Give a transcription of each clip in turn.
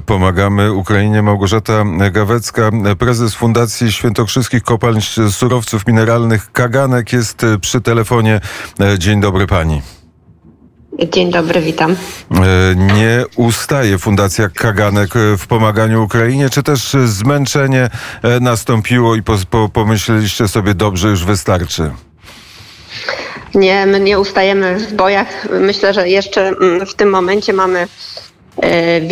Pomagamy Ukrainie. Małgorzata Gawecka, prezes Fundacji Świętokrzyskich Kopalń Surowców Mineralnych Kaganek jest przy telefonie. Dzień dobry pani. Dzień dobry, witam. Nie ustaje Fundacja Kaganek w pomaganiu Ukrainie, czy też zmęczenie nastąpiło i pomyśleliście sobie, dobrze, już wystarczy? Nie, my nie ustajemy w bojach. Myślę, że jeszcze mm, w tym momencie mamy e,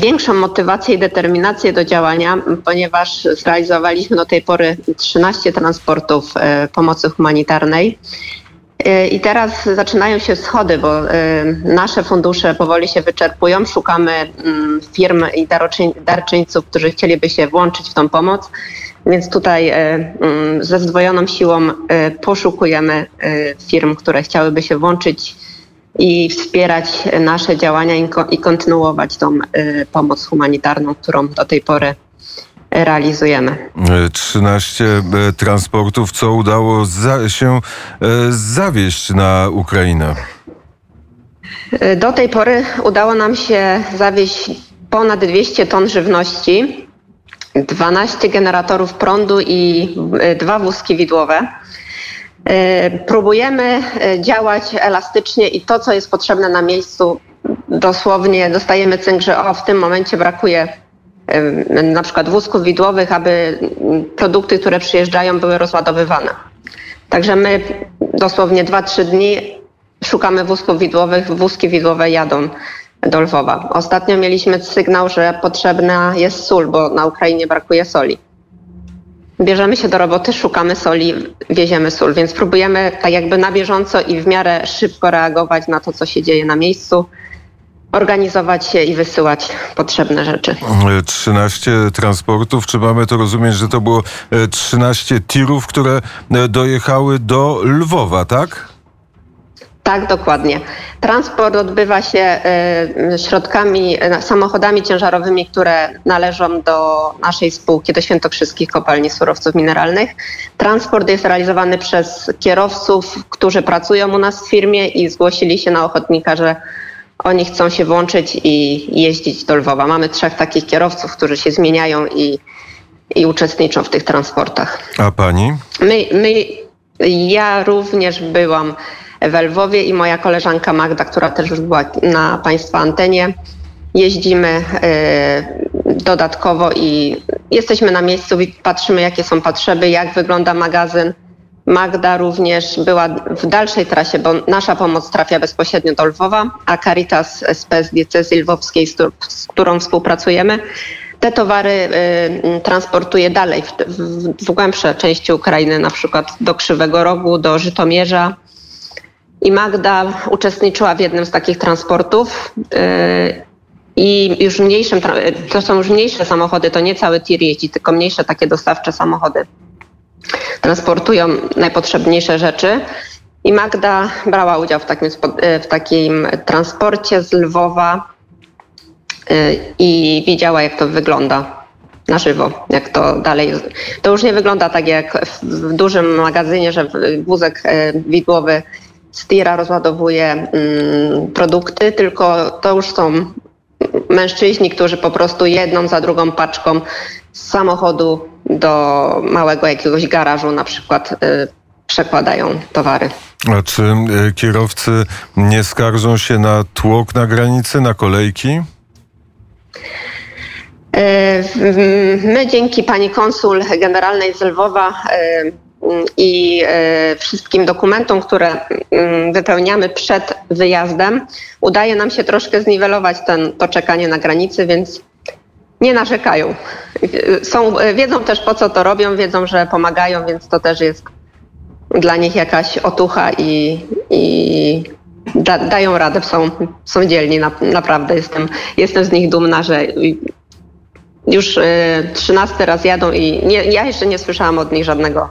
większą motywację i determinację do działania, ponieważ zrealizowaliśmy do tej pory 13 transportów e, pomocy humanitarnej. E, I teraz zaczynają się schody, bo nasze fundusze powoli się wyczerpują. Szukamy mm, firm i darczyńców, którzy chcieliby się włączyć w tą pomoc. Więc tutaj e, mm, ze zdwojoną siłą e, poszukujemy e, firm, które chciałyby się włączyć i wspierać nasze działania i kontynuować tą pomoc humanitarną, którą do tej pory realizujemy. 13 transportów, co udało za, się zawieźć na Ukrainę? Do tej pory udało nam się zawieźć ponad 200 ton żywności 12 generatorów prądu i dwa wózki widłowe. E, próbujemy e, działać elastycznie i to, co jest potrzebne na miejscu, dosłownie dostajemy cynk, że o, w tym momencie brakuje na przykład wózków widłowych, aby produkty, które przyjeżdżają, były rozładowywane. Także my dosłownie 2-3 dni szukamy wózków widłowych, wózki widłowe jadą do Lwowa. Ostatnio mieliśmy sygnał, że potrzebna jest sól, bo na Ukrainie brakuje soli. Bierzemy się do roboty, szukamy soli, wieziemy sól, więc próbujemy tak jakby na bieżąco i w miarę szybko reagować na to, co się dzieje na miejscu organizować się i wysyłać potrzebne rzeczy. 13 transportów, czy mamy to rozumieć, że to było 13 tirów, które dojechały do Lwowa, tak? Tak, dokładnie. Transport odbywa się y, środkami, samochodami ciężarowymi, które należą do naszej spółki, do Świętokrzyskich Kopalni Surowców Mineralnych. Transport jest realizowany przez kierowców, którzy pracują u nas w firmie i zgłosili się na ochotnika, że oni chcą się włączyć i jeździć do Lwowa. Mamy trzech takich kierowców, którzy się zmieniają i, i uczestniczą w tych transportach. A pani? My, my, ja również byłam w Lwowie i moja koleżanka Magda, która też już była na Państwa antenie. Jeździmy e, dodatkowo i jesteśmy na miejscu i patrzymy, jakie są potrzeby, jak wygląda magazyn. Magda również była w dalszej trasie, bo nasza pomoc trafia bezpośrednio do Lwowa, a Caritas z diecezji lwowskiej, z którą współpracujemy, te towary y, transportuje dalej w, w, w głębsze części Ukrainy, na przykład do Krzywego Rogu, do Żytomierza, i Magda uczestniczyła w jednym z takich transportów. Y, I już mniejszym, to są już mniejsze samochody, to nie cały tir jeździ, tylko mniejsze takie dostawcze samochody. Transportują najpotrzebniejsze rzeczy. I Magda brała udział w takim, y, w takim transporcie z Lwowa y, i widziała, jak to wygląda na żywo, jak to dalej. To już nie wygląda tak jak w dużym magazynie, że wózek widłowy z tira rozładowuje mm, produkty, tylko to już są mężczyźni, którzy po prostu jedną za drugą paczką z samochodu do małego jakiegoś garażu na przykład y, przekładają towary. A czy y, kierowcy nie skarżą się na tłok na granicy, na kolejki? Y, my dzięki pani konsul generalnej z Lwowa i e, wszystkim dokumentom, które mm, wypełniamy przed wyjazdem, udaje nam się troszkę zniwelować ten, to czekanie na granicy, więc nie narzekają. Są, wiedzą też po co to robią, wiedzą, że pomagają, więc to też jest dla nich jakaś otucha i, i da, dają radę, są, są dzielni, na, naprawdę jestem, jestem z nich dumna, że już trzynasty raz jadą i nie, ja jeszcze nie słyszałam od nich żadnego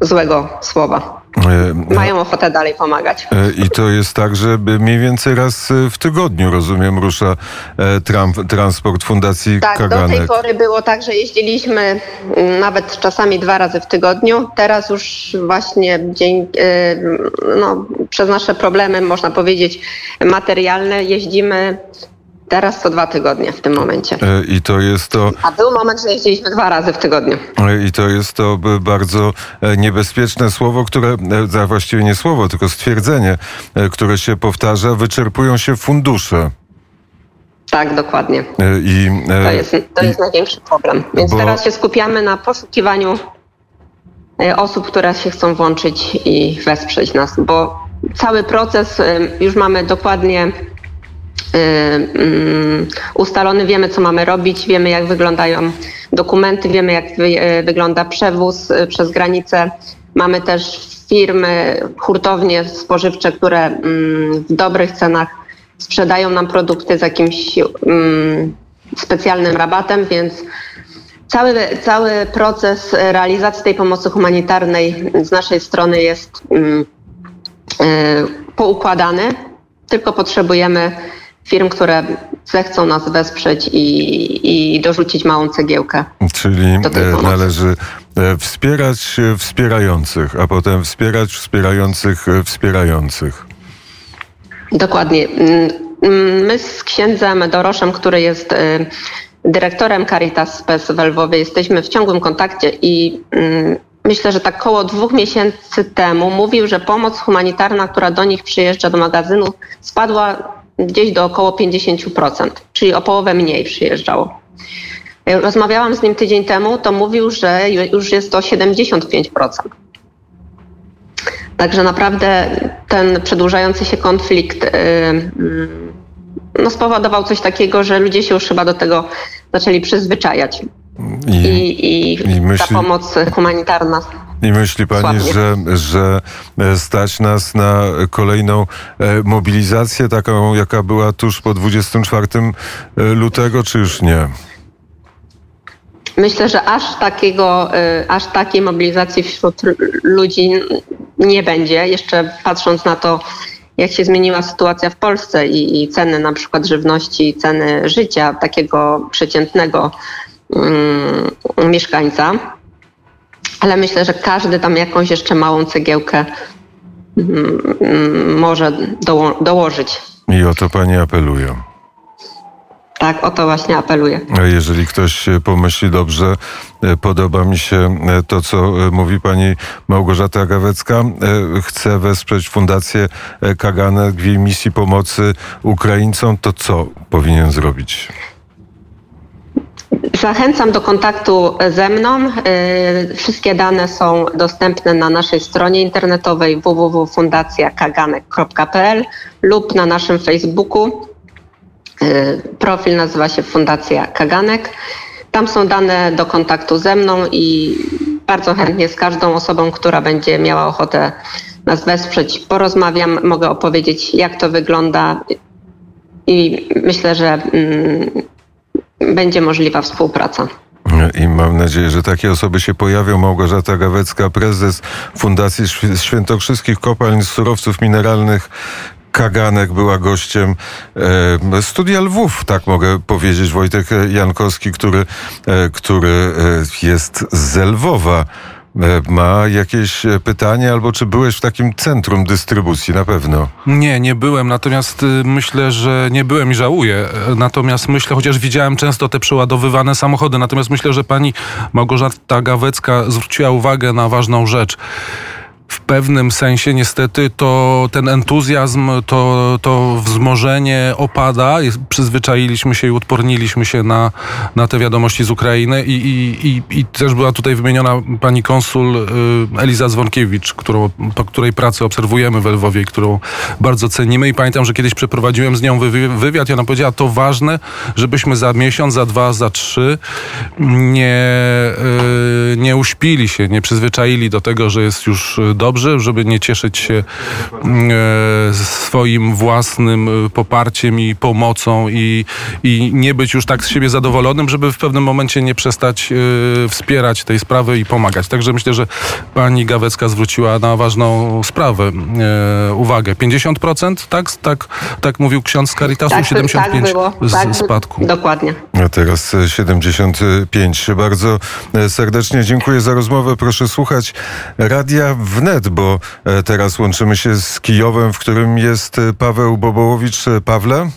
złego słowa. E, Mają ochotę dalej pomagać. E, I to jest tak, że mniej więcej raz w tygodniu, rozumiem, rusza e, transport Fundacji tak, Kaganek. do tej pory było tak, że jeździliśmy mm, nawet czasami dwa razy w tygodniu. Teraz już właśnie dzień, no, przez nasze problemy, można powiedzieć, materialne, jeździmy Teraz co dwa tygodnie w tym momencie. E, I to jest to. A był moment, że jeździliśmy dwa razy w tygodniu. e, I to jest to bardzo e, niebezpieczne słowo, które, a właściwie nie słowo, tylko stwierdzenie, które się powtarza, wyczerpują się fundusze. Tak, dokładnie. I, To jest, to jest największy problem. Więc bo- teraz się skupiamy na poszukiwaniu osób, które się chcą włączyć i wesprzeć nas, bo cały proces już mamy dokładnie ustalony, wiemy co mamy robić, wiemy jak wyglądają dokumenty, wiemy jak e, wygląda przewóz e, przez granicę. Mamy też firmy, hurtownie spożywcze, które mm, w dobrych cenach sprzedają nam produkty z jakimś mm, specjalnym rabatem, więc cały, cały proces realizacji tej pomocy humanitarnej z naszej strony jest mm, poukładany. Tylko potrzebujemy firm, które zechcą nas wesprzeć i, i dorzucić małą cegiełkę. Czyli e, należy e, wspierać e, wspierających, a potem wspierać wspierających wspierających. Dokładnie. Mm, My z księdzem Doroszem, który jest dyrektorem Caritas Spes w Lwowie, jesteśmy w ciągłym kontakcie i mm, myślę, że tak około dwóch miesięcy temu mówił, że pomoc humanitarna, która do nich przyjeżdża do magazynu, spadła gdzieś do około 50%, czyli o połowę mniej przyjeżdżało. Rozmawiałam z nim tydzień temu, to mówił, że ju- już jest to 75%. Także naprawdę ten przedłużający się konflikt y, mm, no, spowodował coś takiego, że ludzie się już chyba do tego zaczęli przyzwyczajać. I, I, i, i ta myśli- pomoc humanitarna. I myśli pani, że, że e, stać nas na kolejną e, mobilizację, taką jaka była tuż po 24 lutego, czy już nie? Myślę, że aż takiego, aż takiej mobilizacji wśród ludzi nie będzie. Jeszcze patrząc na to, jak się zmieniła sytuacja w Polsce i, i ceny na przykład żywności, ceny życia takiego przeciętnego mm, mieszkańca. Ale myślę, że każdy tam jakąś jeszcze małą cegiełkę mm, może doło- dołożyć. I o to pani apeluje. Tak, o to właśnie apeluję. A jeżeli ktoś pomyśli dobrze, e, podoba mi się e, to, co e, mówi pani Małgorzata Gawecka, chce wesprzeć Fundację Kaganek w jej misji pomocy Ukraińcom, to co powinien zrobić? Zachęcam do kontaktu ze mną. Y, Wszystkie dane są dostępne na naszej stronie internetowej www.fundacjakaganek.pl lub na naszym Facebooku. Y, Profil nazywa się Fundacja Kaganek. Tam są dane do kontaktu ze mną i bardzo chętnie z każdą osobą, która będzie miała ochotę nas wesprzeć, porozmawiam, mogę opowiedzieć, jak to wygląda i myślę, że mm, będzie możliwa współpraca. I mam nadzieję, że takie osoby się pojawią. Małgorzata Gawecka, prezes Fundacji Świ- Świętokrzyskich Kopalń Surowców Mineralnych. Kaganek była gościem e, studia Lwów, tak mogę powiedzieć. Wojtek Jankowski, który, e, który e, jest z Lwowa. Ma jakieś e, pytanie, albo czy byłeś w takim centrum dystrybucji? Na pewno. Nie, nie byłem, natomiast y, myślę, że nie byłem i żałuję. E, Natomiast myślę, chociaż widziałem często te przeładowywane samochody, natomiast myślę, że pani Małgorzata Gawecka zwróciła uwagę na ważną rzecz. W pewnym sensie niestety to ten entuzjazm, to, to wzmożenie opada. Przyzwyczailiśmy się i odporniliśmy się na, na te wiadomości z Ukrainy. I, i, i, i też była tutaj wymieniona pani konsul y, Eliza Zwonkiewicz, którą, po której pracy obserwujemy w Lwowie i którą bardzo cenimy. I pamiętam, że kiedyś przeprowadziłem z nią wywi- wywiad. I ona powiedziała, to ważne, żebyśmy za miesiąc, za dwa, za trzy nie, y, nie uśpili się, nie przyzwyczaili do tego, że jest już y, dobrze, żeby nie cieszyć się y, swoim własnym y, poparciem i pomocą i, i nie być już tak z siebie zadowolonym, żeby w pewnym momencie nie przestać y, wspierać tej sprawy i pomagać. Także myślę, że pani Gawecka zwróciła na ważną sprawę e, uwagę. 50%, tak, tak, tak mówił ksiądz z Caritasu, Tak, 75% tak było. z tak, spadku. Dokładnie. A teraz e, 75. Bardzo e, serdecznie dziękuję za rozmowę. Proszę słuchać Radia Wnet, bo e, teraz łączymy się z Kijowem, w którym jest e, Paweł Bobołowicz. E, Pawle?